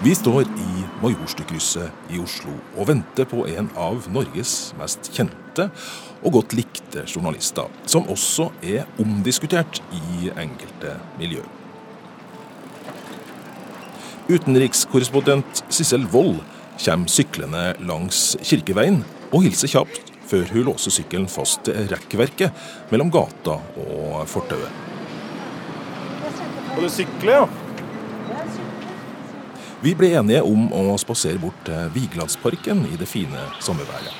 Vi står i Majorstukrysset i Oslo og venter på en av Norges mest kjente og godt likte journalister, som også er omdiskutert i enkelte miljø. Utenrikskorrespondent Sissel Wold kommer syklende langs Kirkeveien og hilser kjapt før hun låser sykkelen fast til rekkverket mellom gata og fortauet. Skal du sykle, ja? Vi ble enige om å spasere bort til Vigelandsparken i det fine sommerværet.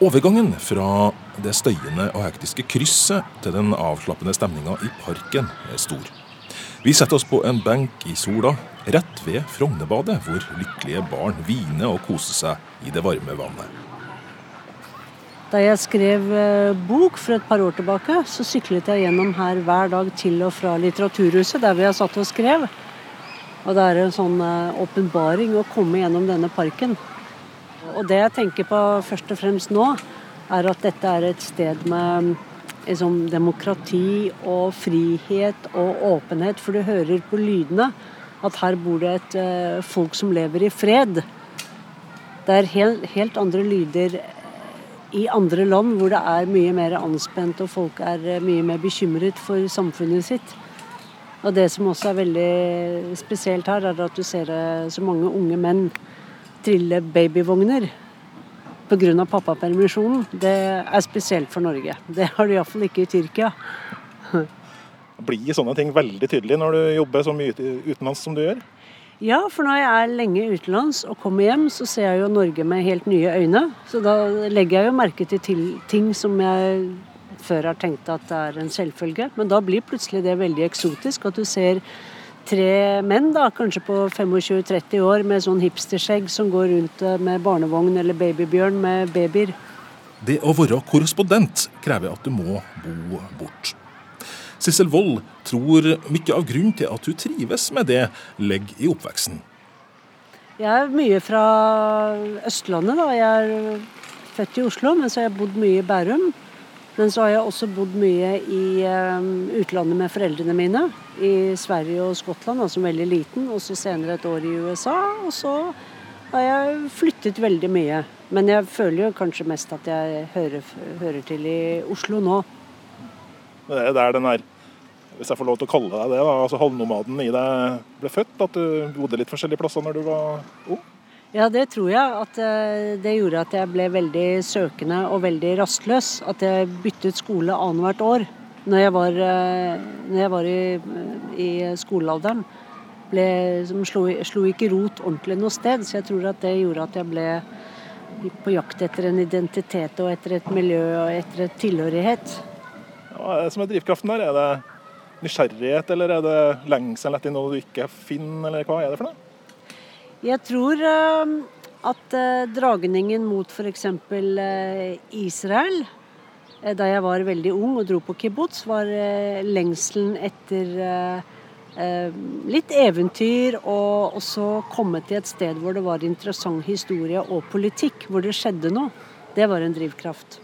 Overgangen fra det støyende og hektiske krysset til den avslappende stemninga i parken er stor. Vi setter oss på en benk i sola rett ved Frognerbadet, hvor lykkelige barn hviner og koser seg i det varme vannet. Da jeg skrev eh, bok for et par år tilbake, så syklet jeg gjennom her hver dag til og fra Litteraturhuset, der vi har satt og skrev. Og det er en sånn eh, åpenbaring å komme gjennom denne parken. Og det jeg tenker på først og fremst nå, er at dette er et sted med liksom, demokrati og frihet og åpenhet. For du hører på lydene at her bor det et uh, folk som lever i fred. Det er helt, helt andre lyder i andre land hvor det er mye mer anspent og folk er eh, mye mer bekymret for samfunnet sitt. Og det som også er veldig spesielt her, er at du ser eh, så mange unge menn trille babyvogner pga. pappapermisjonen. Det er spesielt for Norge. Det har du iallfall ikke i Tyrkia. Blir sånne ting veldig tydelig når du jobber så mye utenlands som du gjør? Ja, for når jeg er lenge utenlands og kommer hjem, så ser jeg jo Norge med helt nye øyne. Så da legger jeg jo merke til ting som jeg før har tenkt at det er en selvfølge. Men da blir plutselig det veldig eksotisk. At du ser tre menn, da, kanskje på 25-30 år, med sånn hipsterskjegg som går rundt eh, med barnevogn eller babybjørn med babyer. Det å være korrespondent krever at du må bo bort. Sissel Wold tror mye av grunnen til at hun trives med det, ligger i oppveksten. Jeg er mye fra Østlandet. da. Jeg er født i Oslo, men så har jeg bodd mye i Bærum. Men så har jeg også bodd mye i um, utlandet med foreldrene mine. I Sverige og Skottland som veldig liten, og så senere et år i USA. Og så har jeg flyttet veldig mye. Men jeg føler jo kanskje mest at jeg hører, hører til i Oslo nå. Det er der den er, hvis jeg får lov til å kalle deg det, da, altså halvnomaden i deg ble født? At du bodde litt forskjellige plasser når du var ung? Ja, det tror jeg. At eh, det gjorde at jeg ble veldig søkende og veldig rastløs. At jeg byttet skole annethvert år når jeg var, eh, når jeg var i, i, skolealderen. Ble, slo, slo, ikke rot ordentlig noe sted, så jeg tror at det gjorde at jeg ble på jakt etter en identitet og etter et miljø og etter et tilhørighet. Hva det som er drivkraften der? Er det nysgjerrighet, eller er det lengsel etter noe du ikke finner, eller hva er det for noe? Jeg tror eh, at eh, dragningen mot f.eks. Eh, Israel da jeg var veldig ung og dro på kibbutz, var lengselen etter litt eventyr og også komme til et sted hvor det var interessant historie og politikk, hvor det skjedde noe. Det var en drivkraft.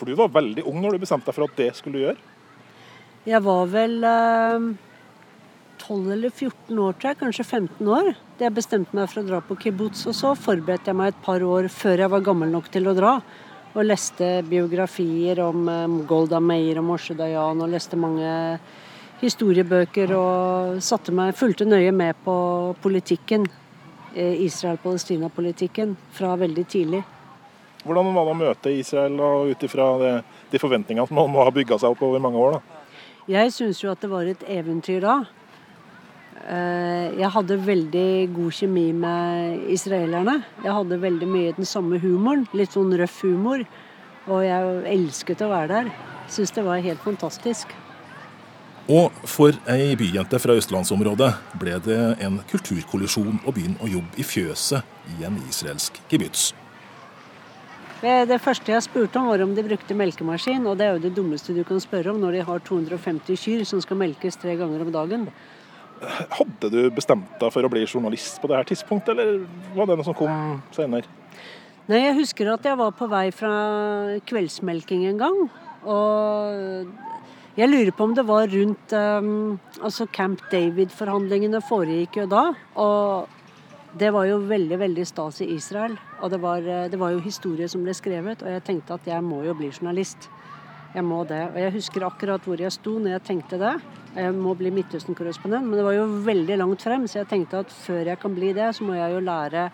For du var veldig ung når du bestemte deg for at det skulle du gjøre? Jeg var vel 12 eller 14 år, tror jeg, kanskje 15 år. Da jeg bestemte meg for å dra på kibbutz. Og så forberedte jeg meg et par år før jeg var gammel nok til å dra. Og leste biografier om Golda Meir og Moshe Dayan, og leste mange historiebøker og satte meg, fulgte nøye med på politikken. Eh, Israel-Palestina-politikken fra veldig tidlig. Hvordan var det å møte Israel ut ifra de forventningene som man må ha bygga seg opp over mange år? da? Jeg syns jo at det var et eventyr da. Eh, jeg hadde veldig god kjemi med israelerne. Jeg hadde veldig mye den samme humoren. Litt sånn røff humor. Og jeg elsket å være der. Syns det var helt fantastisk. Og for ei byjente fra østlandsområdet ble det en kulturkollisjon å begynne å jobbe i fjøset i en israelsk kibbutz. Det første jeg spurte om, var om de brukte melkemaskin. Og det er jo det dummeste du kan spørre om når de har 250 kyr som skal melkes tre ganger om dagen. Hadde du bestemt deg for å bli journalist på det her tidspunktet, eller var det noe som kom senere? Nei, Jeg husker at jeg var på vei fra kveldsmelking en gang. Og Jeg lurer på om det var rundt um, altså Camp David-forhandlingene foregikk jo da. Og det var jo veldig veldig stas i Israel. Og det var, eh, det var, jo historie som ble skrevet. Og jeg tenkte at jeg må jo bli journalist. Jeg må det. Og jeg husker akkurat hvor jeg sto når jeg tenkte det. Jeg må bli Midtøsten-korrespondent. Men det var jo veldig langt frem, så jeg tenkte at før jeg kan bli det, så må jeg jo lære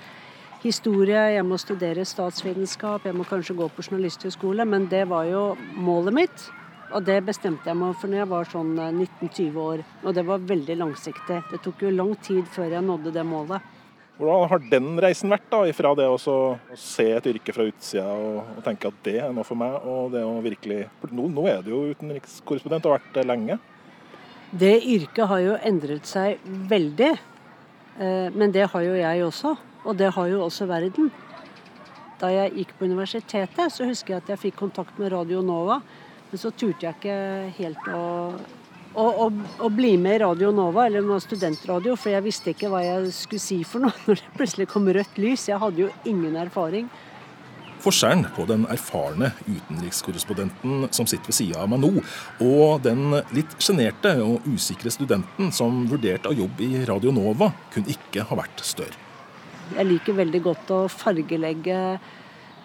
historie, jeg må studere statsvitenskap, jeg må kanskje gå på journalisthøyskole. Men det var jo målet mitt. Og det bestemte jeg meg for når jeg var sånn 19-20 eh, år. Og det var veldig langsiktig. Det tok jo lang tid før jeg nådde det målet. Hvordan har den reisen vært, da, ifra det å se et yrke fra utsida og, og, tenke at det er noe for meg, og det å virkelig Nå, nå er du jo utenrikskorrespondent og har vært det lenge. Det yrket har jo endret seg veldig. Eh, men det har jo jeg også. Og det har jo også verden. Da jeg gikk på universitetet, så husker jeg at jeg fikk kontakt med Radio Nova. Men så turte jeg ikke helt å, å, bli med i Radio Nova, eller med studentradio, for jeg visste ikke hva jeg skulle si for noe når det plutselig kom rødt lys. Jeg hadde jo ingen erfaring. Forskjellen på den erfarne utenrikskorrespondenten som sitter ved sida av meg nå, og den litt sjenerte og usikre studenten som vurderte å jobbe i Radio Nova, kunne ikke ha vært større. Jeg liker veldig godt å fargelegge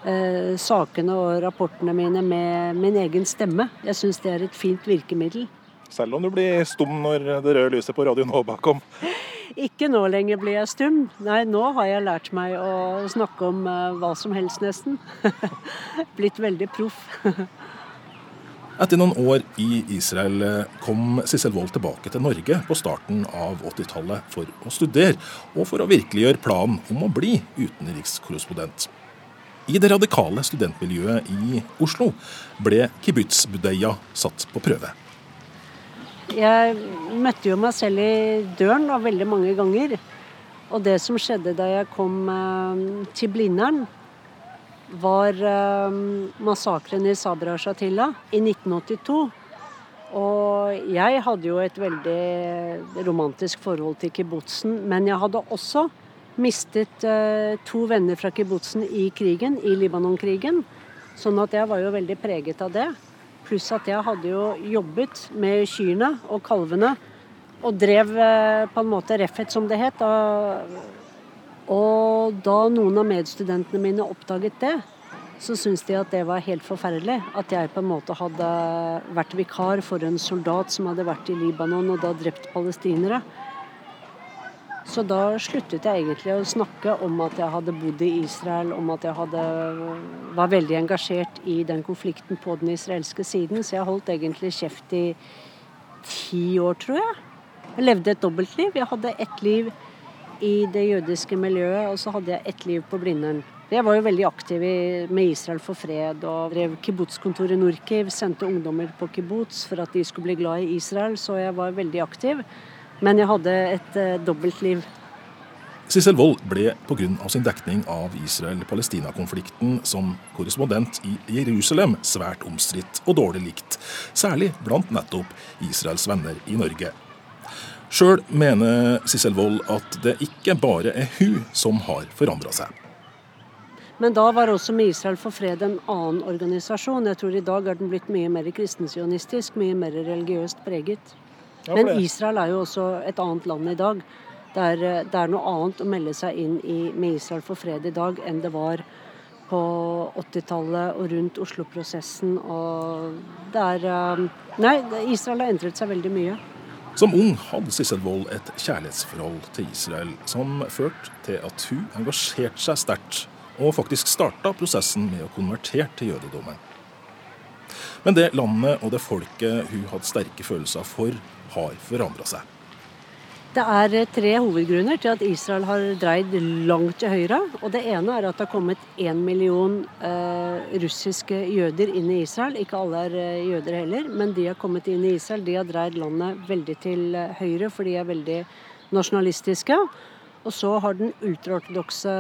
eh, sakene og rapportene mine med min egen stemme. Jeg syns det er et fint virkemiddel. Selv om du blir stum når det røde lyset på Radio Nova kom? Ikke nå lenger blir jeg stum. Nei, nå har jeg lært meg å snakke om uh, hva som helst, nesten. Blitt veldig proff. Etter noen år i Israel eh, kom Sissel Wold tilbake til Norge på starten av 80-tallet for å studere, og for å virkeliggjøre planen om å bli utenrikskorrespondent. I det radikale studentmiljøet i Oslo ble kibbutz-budeia satt på prøve. Jeg møtte jo meg selv i døren da, veldig mange ganger. Og det som skjedde da jeg kom eh, til Blindern, var eh, massakren i Sabra Shatila i 1982. Og jeg hadde jo et veldig romantisk forhold til kibbutzen, men jeg hadde også mistet eh, to venner fra kibbutzen i krigen, i Libanon-krigen. Sånn at jeg var jo veldig preget av det. Pluss at jeg hadde jo jobbet med kyrne og kalvene og drev eh, på en måte Refet, som det het. Og da noen av medstudentene mine oppdaget det, så syntes de at det var helt forferdelig. At jeg på en måte hadde vært vikar for en soldat som hadde vært i Libanon og da drept palestinere. Så da sluttet jeg egentlig å snakke om at jeg hadde bodd i Israel, om at jeg hadde, var veldig engasjert i den konflikten på den israelske siden. Så jeg holdt egentlig kjeft i ti år, tror jeg. Jeg levde et dobbeltliv. Jeg hadde ett liv i det jødiske miljøet, og så hadde jeg ett liv på Blindern. Jeg var jo veldig aktiv med Israel for fred og drev kibbutzkontoret Norkiv. Sendte ungdommer på kibbutz for at de skulle bli glad i Israel, så jeg var veldig aktiv. Men jeg hadde et uh, dobbeltliv. Sissel Wold ble pga. sin dekning av Israel-Palestina-konflikten som korrespondent i Jerusalem svært omstridt og dårlig likt, særlig blant nettopp Israels venner i Norge. Sjøl mener Sissel Wold at det ikke bare er hun som har forandra seg. Men da var også med Israel for fred en annen organisasjon. Jeg tror i dag er den blitt mye mer kristensionistisk, mye mer religiøst preget. Men Israel er jo også et annet land i dag. Det er, det er noe annet å melde seg inn i, med Israel for fred i dag enn det var på 80-tallet og rundt Oslo-prosessen. Og det er eh, Nei, Israel har endret seg veldig mye. Som ung hadde Sissel Wold et kjærlighetsforhold til Israel som førte til at hun engasjerte seg sterkt, og faktisk starta prosessen med å konvertere til jødedommen. Men det landet og det folket hun hadde sterke følelser for, har forandra seg. Det er tre hovedgrunner til at Israel har dreid langt til høyre. og Det ene er at det har kommet én million eh, russiske jøder inn i Israel. Ikke alle er eh, jøder heller, men de har kommet inn i Israel. De har dreid landet veldig til eh, høyre, for de er veldig nasjonalistiske. Og så har den ultraortodokse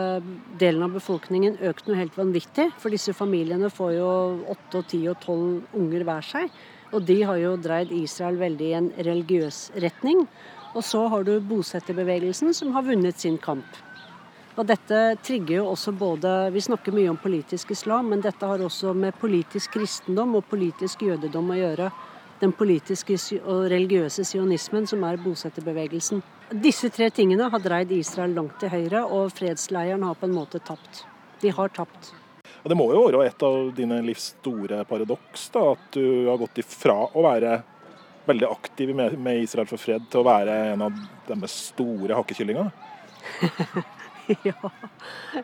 delen av befolkningen økt noe helt vanvittig. For disse familiene får jo åtte og ti og tolv unger hver seg. Og de har jo dreid Israel veldig i en religiøs retning. Og så har du bosetterbevegelsen som har vunnet sin kamp. Og dette trigger jo også både Vi snakker mye om politisk islam, men dette har også med politisk kristendom og politisk jødedom å gjøre. den politiske og religiøse sionismen, som er bosetterbevegelsen. Disse tre tingene har dreid Israel langt til høyre, og fredsleiren har på en måte tapt. De har tapt. Det må jo være et av dine livs store paradoks, da, at du har gått ifra å være veldig aktiv med, Israel for fred til å være en av deres store hakkekyllingene? ja.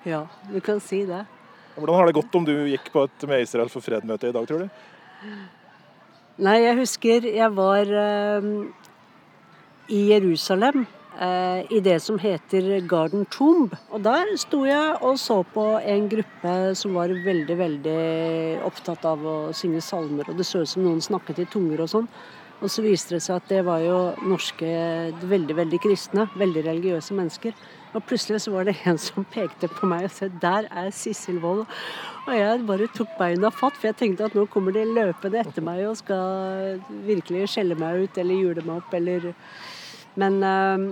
ja, du kan si det. Hvordan har det gått om du gikk på et med Israel for fred-møte i dag, tror du? Nei, jeg husker jeg var uh, i Jerusalem i det som heter Garden Tomb. Og der sto jeg og så på en gruppe som var veldig, veldig opptatt av å synge salmer. Og det så ut som noen snakket i tunger og sånn. Og så viste det seg at det var jo norske veldig, veldig kristne, veldig religiøse mennesker. Og plutselig så var det en som pekte på meg og sa 'der er Sissel Wold'. Og jeg bare tok beina fatt, for jeg tenkte at nå kommer de løpende etter meg og skal virkelig skjelle meg ut eller jule meg opp eller Men uh,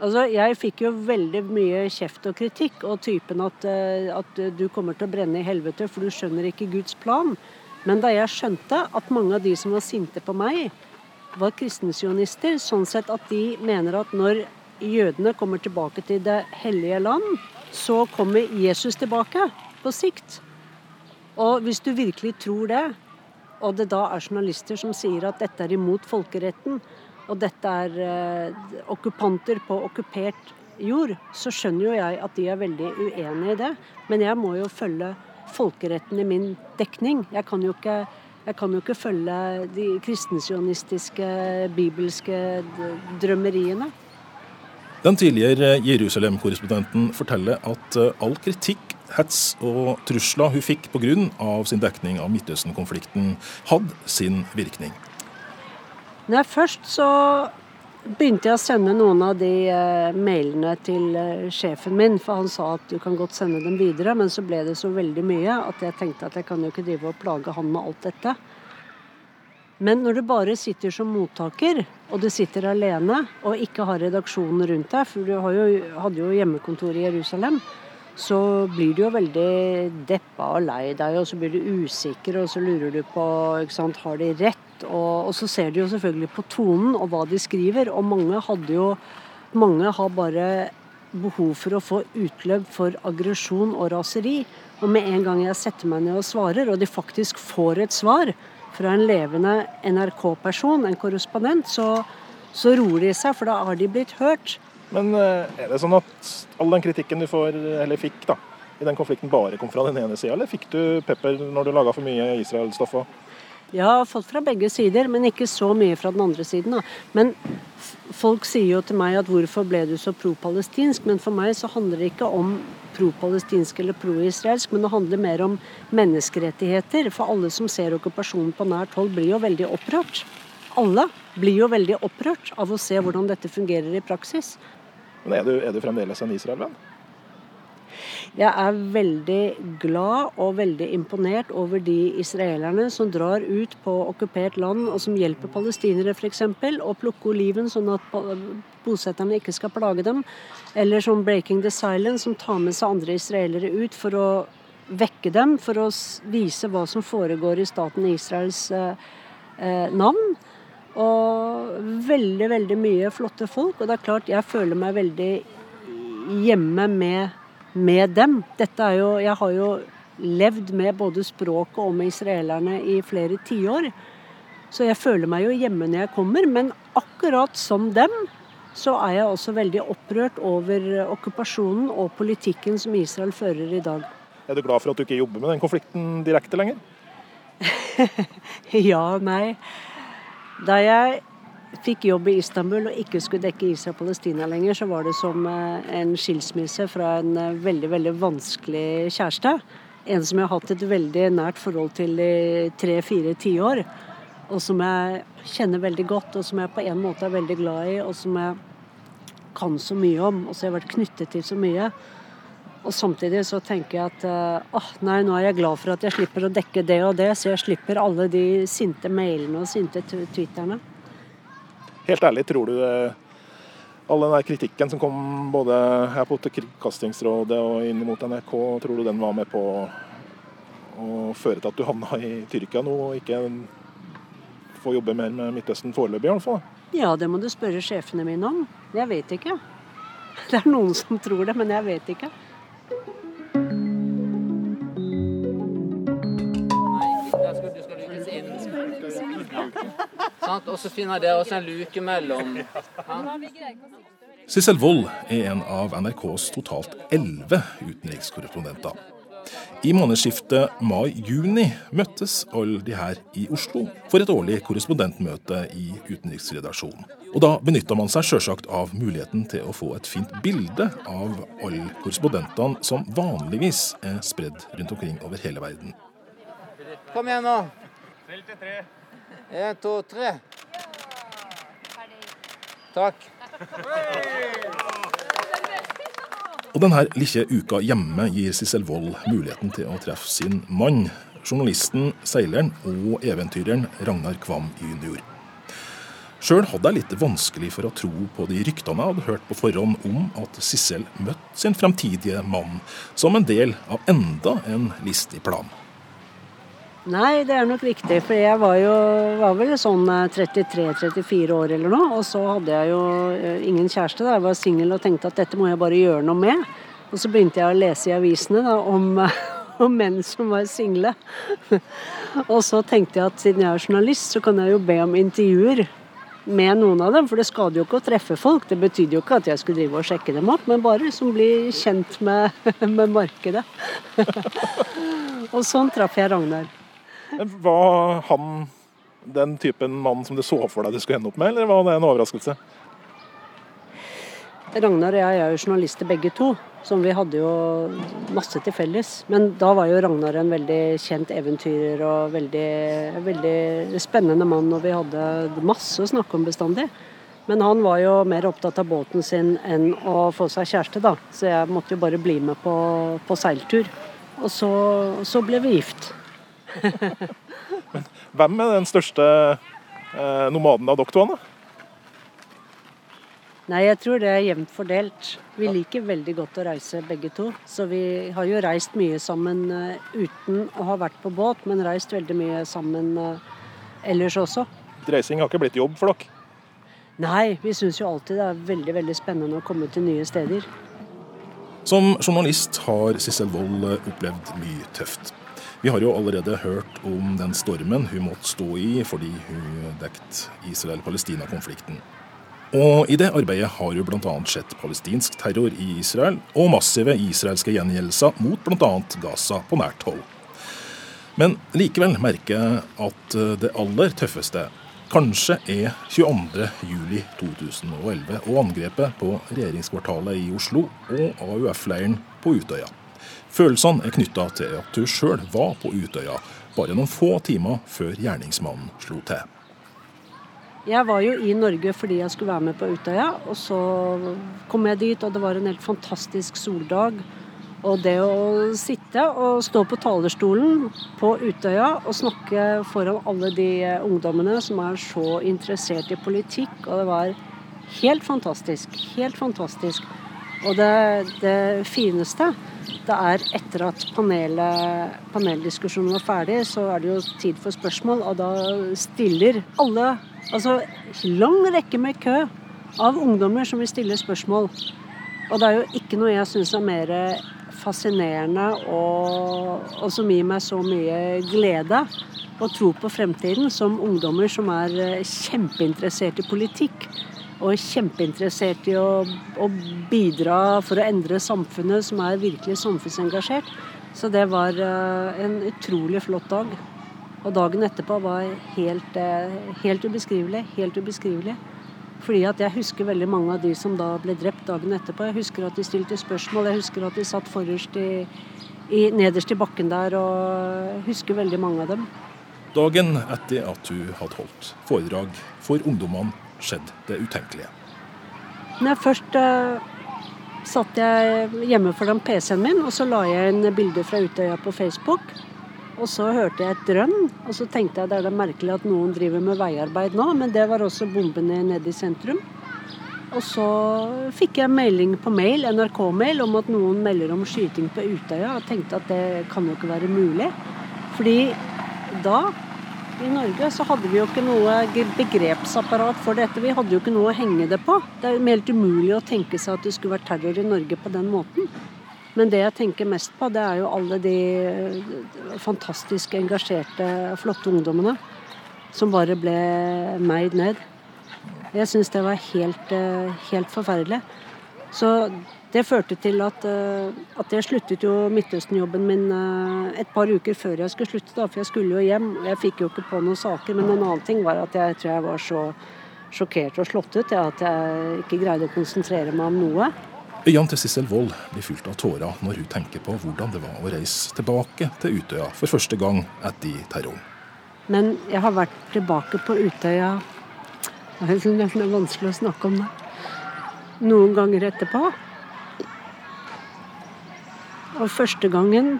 altså, jeg fikk jo veldig mye kjeft og kritikk, og typen at, uh, at du kommer til å brenne i helvete for du skjønner ikke Guds plan. Men da jeg skjønte at mange av de som var sinte på meg, var kristensionister, sånn sett at de mener at når jødene kommer tilbake til Det hellige land, så kommer Jesus tilbake på sikt. Og hvis du virkelig tror det, og det da er journalister som sier at dette er imot folkeretten, og dette er eh, okkupanter på okkupert jord, så skjønner jo jeg at de er veldig uenige i det. Men jeg må jo følge folkeretten i min dekning. Jeg kan jo ikke kan jo ikke følge de kristensionistiske, bibelske drømmeriene. Den tidligere Jerusalem-korrespondenten forteller at eh, all kritikk, hets og trusler hun fikk pga. sin dekning av Midtøsten-konflikten, hadde sin virkning. Nei, først så begynte jeg å sende noen av de uh, mailene til uh, sjefen min, for han sa at du kan godt sende dem videre, men så ble det så veldig mye at jeg tenkte at jeg kan jo ikke drive og plage han med alt dette. Men når du bare sitter som mottaker, og du sitter alene og ikke har redaksjonen rundt deg, for du jo, hadde jo hjemmekontor i Jerusalem, så blir du jo veldig deppa og lei deg, og så blir du usikker, og så lurer du på ikke sant, har de rett, og, og, så ser de jo selvfølgelig på tonen og hva de skriver. Og mange hadde jo Mange har bare behov for å få utløp for aggresjon og raseri. Og med en gang jeg setter meg ned og svarer, og de faktisk får et svar fra en levende NRK-person, en korrespondent, så, så roer de seg, for da har de blitt hørt. Men eh, er det sånn at all den kritikken du får, eller fikk da, i den konflikten bare kom fra den ene sida, eller fikk du pepper når du laga for mye Israel-stoff? Jeg har fått fra begge sider, men ikke så mye fra den andre siden. Da. Men folk sier jo til meg at hvorfor ble du så pro-palestinsk? Men for meg så handler det ikke om pro-palestinsk eller pro-israelsk, men det handler mer om menneskerettigheter. For alle som ser okkupasjonen på nært hold, blir jo veldig opprørt. Alle blir jo veldig opprørt av å se hvordan dette fungerer i praksis. Men er du, er du fremdeles en Israel-venn? Jeg er veldig glad og veldig imponert over de israelerne som drar ut på okkupert land og som hjelper palestinere f.eks. å plukke oliven sånn at bosetterne ikke skal plage dem. Eller som Breaking the Silence, som tar med seg andre israelere ut for å vekke dem, for å vise hva som foregår i staten Israels eh, eh, navn. Og veldig, veldig mye flotte folk. Og det er klart, jeg føler meg veldig hjemme med med dem. Dette er jo, jeg har jo levd med både språket og med israelerne i flere tiår. Så jeg føler meg jo hjemme når jeg kommer. Men akkurat som dem, så er jeg også veldig opprørt over okkupasjonen og politikken som Israel fører i dag. Er du glad for at du ikke jobber med den konflikten direkte lenger? ja, nei. Da jeg fikk jobb i Istanbul og ikke skulle dekke Israel-Palestina lenger, så var det som eh, en skilsmisse fra en eh, veldig, veldig vanskelig kjæreste. En som jeg har hatt et veldig nært forhold til i tre-fire tiår. Og som jeg kjenner veldig godt, og som jeg på en måte er veldig glad i, og som jeg kan så mye om, og som jeg har vært knyttet til så mye. Og samtidig så tenker jeg at åh, oh, nei, nå er jeg glad for at jeg slipper å dekke det og det, så jeg slipper alle de sinte mailene og sinte twitterne. Helt ærlig, tror du det all den der kritikken som kom både her på Kringkastingsrådet og inn mot NRK, tror du den var med på å føre til at du havna i Tyrkia nå, og ikke får jobbe mer med Midtøsten foreløpig, i. Ja, det må du spørre sjefene mine om. Jeg vet ikke. Det er noen som tror det, men jeg vet ikke. Og så finner dere også en luke mellom. Sissel Wold er en av NRKs totalt elleve utenrikskorrespondenter. I månedsskiftet mai-juni møttes alle de her i Oslo for et årlig korrespondentmøte i utenriksredaksjonen. Og da benytta man seg sjølsagt av muligheten til å få et fint bilde av alle korrespondentene som vanligvis er spredd rundt omkring over hele verden. Kom igjen nå. Én, to, tre. Takk. Og denne lille uka hjemme gir Sissel Wold muligheten til å treffe sin mann, journalisten, seileren og eventyreren Ragnar Kvam jr. Sjøl hadde jeg litt vanskelig for å tro på de ryktene jeg hadde hørt på forhånd om at Sissel møtte sin fremtidige mann som en del av enda en listig plan. Nei, det er nok riktig. For jeg var jo var vel sånn 33-34 år eller noe. Og så hadde jeg jo eh, ingen kjæreste. da, Jeg var singel og tenkte at dette må jeg bare gjøre noe med. Og så begynte jeg å lese i avisene da, om, om menn som var single. og så tenkte jeg at siden jeg er journalist, så kan jeg jo be om intervjuer med noen av dem. For det skader jo ikke å treffe folk. Det betydde jo ikke at jeg skulle drive og sjekke dem opp, men bare som blir kjent med, med markedet. og sånn traff jeg Ragnar. Var han den typen mann som du så for deg du skulle ende opp med, eller var det en overraskelse? Ragnar og jeg er jo journalister begge to, som vi hadde jo masse til felles. Men da var jo Ragnar en veldig kjent eventyrer og veldig, veldig spennende mann, og vi hadde masse å snakke om bestandig. Men han var jo mer opptatt av båten sin enn å få seg kjæreste, da. Så jeg måtte jo bare bli med på, på seiltur. Og så, så ble vi gift. Men hvem er den største eh, nomaden av dere to? Anne? Nei, jeg tror det er jevnt fordelt. Vi liker veldig godt å reise begge to. Så vi har jo reist mye sammen uh, uten å ha vært på båt, men reist veldig mye sammen uh, ellers også. Reising har ikke blitt jobb for dere? Nei, vi syns jo alltid det er veldig veldig spennende å komme til nye steder. Som journalist har Sissel Wold opplevd mye tøft. Vi har jo allerede hørt om den stormen hun måtte stå i fordi hun dekket Israel-Palestina-konflikten. Og I det arbeidet har jo bl.a. skjedd palestinsk terror i Israel og massive israelske gjengjeldelser mot bl.a. Gaza på nært hold. Men likevel merker jeg at det aller tøffeste kanskje er 22.07.2011 og angrepet på regjeringskvartalet i Oslo og AUF-leiren på Utøya. Følelsene er knytta til at hun sjøl var på Utøya bare noen få timer før gjerningsmannen slo til. Jeg var jo i Norge fordi jeg skulle være med på Utøya. Og så kom jeg dit, og det var en helt fantastisk soldag. Og det å sitte og stå på talerstolen på Utøya og snakke foran alle de ungdommene som er så interessert i politikk, og det var helt fantastisk. Helt fantastisk. Og det, det fineste det er etter at panelet, paneldiskusjonen var ferdig, så er det jo tid for spørsmål, og da stiller alle Altså lang rekke med kø av ungdommer som vil stille spørsmål. Og det er jo ikke noe jeg syns er mer fascinerende og, og, som gir meg så mye glede og tro på fremtiden, som ungdommer som er kjempeinteressert i politikk og er kjempeinteressert i å, å, bidra for å endre samfunnet, som er virkelig samfunnsengasjert. Så det var uh, en utrolig flott dag. Og dagen etterpå var helt, uh, helt ubeskrivelig. Helt ubeskrivelig. Fordi at jeg husker veldig mange av de som da ble drept dagen etterpå. Jeg husker at de stilte spørsmål, jeg husker at de satt forrest i, i, nederst i bakken der, og husker veldig mange av dem. Dagen etter at hun hadde holdt foredrag for ungdommene skjedd det utenkelige. Når jeg først uh, satt jeg hjemme foran PC-en min, og så la jeg inn bilder fra Utøya på Facebook. Og så hørte jeg et drønn, og så tenkte jeg det er det merkelig at noen driver med veiarbeid nå, men det var også bombene nede i sentrum. Og så fikk jeg melding på mail, NRK-mail om at noen melder om skyting på Utøya, og tenkte at det kan jo ikke være mulig. Fordi da i Norge så hadde vi jo ikke noe begrepsapparat for dette. Vi hadde jo ikke noe å henge det på. Det er helt umulig å tenke seg at det skulle vært terror i Norge på den måten. Men det jeg tenker mest på, det er jo alle de fantastisk engasjerte, flotte ungdommene som bare ble meid ned. Jeg syns det var helt, eh, helt forferdelig. Så det førte til at, eh, at jeg sluttet jo Midtøsten-jobben min eh, et par uker før jeg skulle slutte, da, for jeg skulle jo hjem. Jeg fikk jo ikke på noen saker, men en annen ting var at jeg tror jeg var så sjokkert og slått ut ja, at jeg ikke greide å konsentrere meg om noe. Øynene til Sissel Wold blir fylt av tårer når hun tenker på hvordan det var å reise tilbake til Utøya for første gang etter terroren. Men jeg har vært tilbake på Utøya Det er vanskelig å snakke om det. Noen ganger etterpå. Og første gangen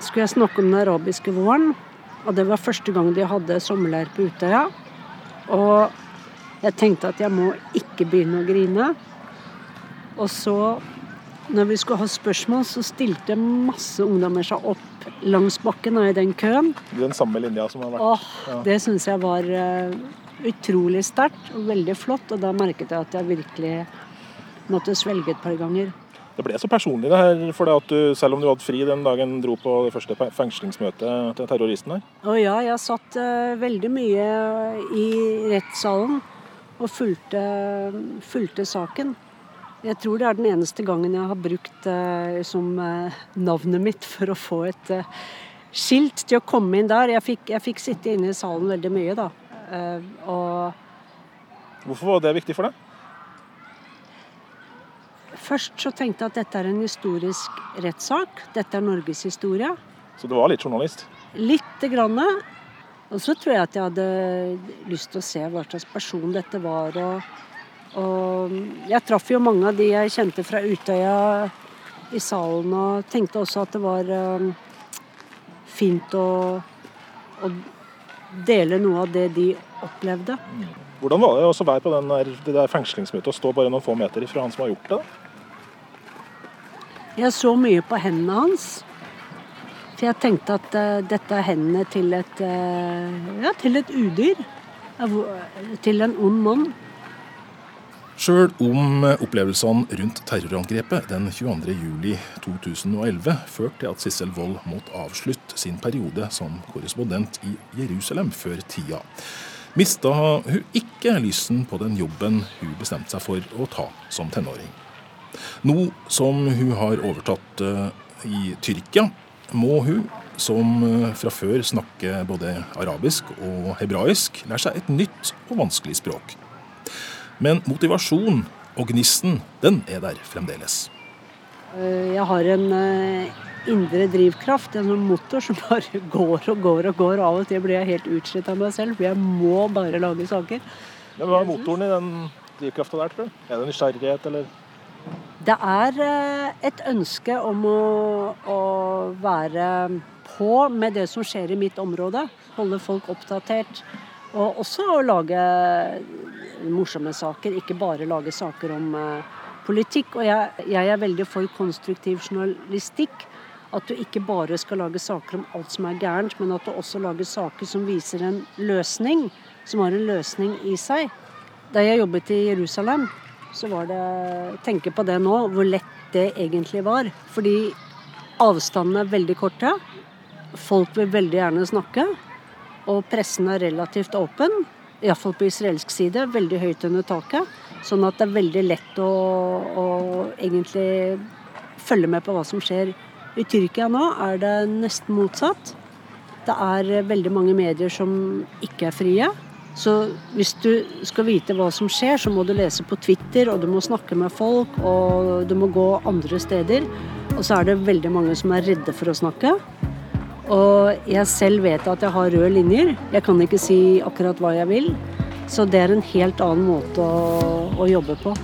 skulle jeg snakke om den arabiske våren. Og det var første gang de hadde sommerleir på Utøya. Og jeg tenkte at jeg må ikke begynne å grine. Og så, når vi skulle ha spørsmål, så stilte masse ungdommer seg opp langs bakken og i den køen. Den samme linja som har vært Åh, Det syns jeg var uh, utrolig sterkt og veldig flott. Og da merket jeg at jeg virkelig måtte svelge et par ganger. Det ble så personlig det her, for det at du, selv om du hadde fri den dagen, dro på det første fengslingsmøtet til terroristen her? Å ja, jeg satt uh, veldig mye i rettssalen og fulgte, fulgte saken. Jeg tror det er den eneste gangen jeg har brukt uh, som uh, navnet mitt for å få et skilt til å komme inn der. Jeg fikk, jeg fikk, sitte inne i salen veldig mye, da. Og Hvorfor var det viktig for deg? Først så tenkte jeg at dette er en historisk rettssak. Dette er Norges historie. Så du var litt journalist? Lite grann. Og så tror jeg at jeg hadde lyst til å se hva slags person dette var. og og jeg traff jo mange av de jeg kjente fra Utøya i salen, og tenkte også at det var um, fint å, å, dele noe av det de opplevde. Hvordan var det å være på der, det der fengslingsmøtet og stå bare noen få meter fra han som har gjort det? Jeg så mye på hendene hans. For jeg tenkte at uh, dette er hendene til et, uh, ja, til et udyr. Til en ond mann. Sjøl om opplevelsene rundt terrorangrepet den 22.07.2011 førte til at Sissel Wold måtte avslutte sin periode som korrespondent i Jerusalem før tida, mista hun ikke lysten på den jobben hun bestemte seg for å ta som tenåring. Nå som hun har overtatt eh, i Tyrkia, må hun, som eh, fra før snakker både arabisk og hebraisk, lære seg et nytt og vanskelig språk. Men motivasjon og gnisten, den er der fremdeles. Eh, jeg har en eh, indre drivkraft, en motor som bare går og går og går. Av og til blir jeg helt utslitt av meg selv, for jeg må bare lage saker. Men Hva er motoren i den drivkrafta der, tror du? Er det nysgjerrighet, eller? Det er eh, et ønske om å, å være på med det som skjer i mitt område. Holde folk oppdatert. Og også å lage morsomme saker, ikke bare lage saker om uh, politikk. Og jeg, jeg, er veldig for konstruktiv journalistikk. At du ikke bare skal lage saker om alt som er gærent, men at du også lager saker som viser en løsning. Som har en løsning i seg. Da jeg jobbet i Jerusalem, så var det Tenke på det nå, hvor lett det egentlig var. Fordi avstandene er veldig korte. Folk vil veldig gjerne snakke. Og pressen er relativt åpen iallfall på israelsk side, veldig høyt under taket. Sånn at det er veldig lett å, å, egentlig følge med på hva som skjer. I Tyrkia nå er det nesten motsatt. Det er veldig mange medier som ikke er frie. Så hvis du skal vite hva som skjer, så må du lese på Twitter, og du må snakke med folk, og du må gå andre steder. Og så er det veldig mange som er redde for å snakke. Og jeg selv vet at jeg har røde linjer. Jeg kan ikke si akkurat hva jeg vil. Så det er en helt annen måte å, å jobbe på.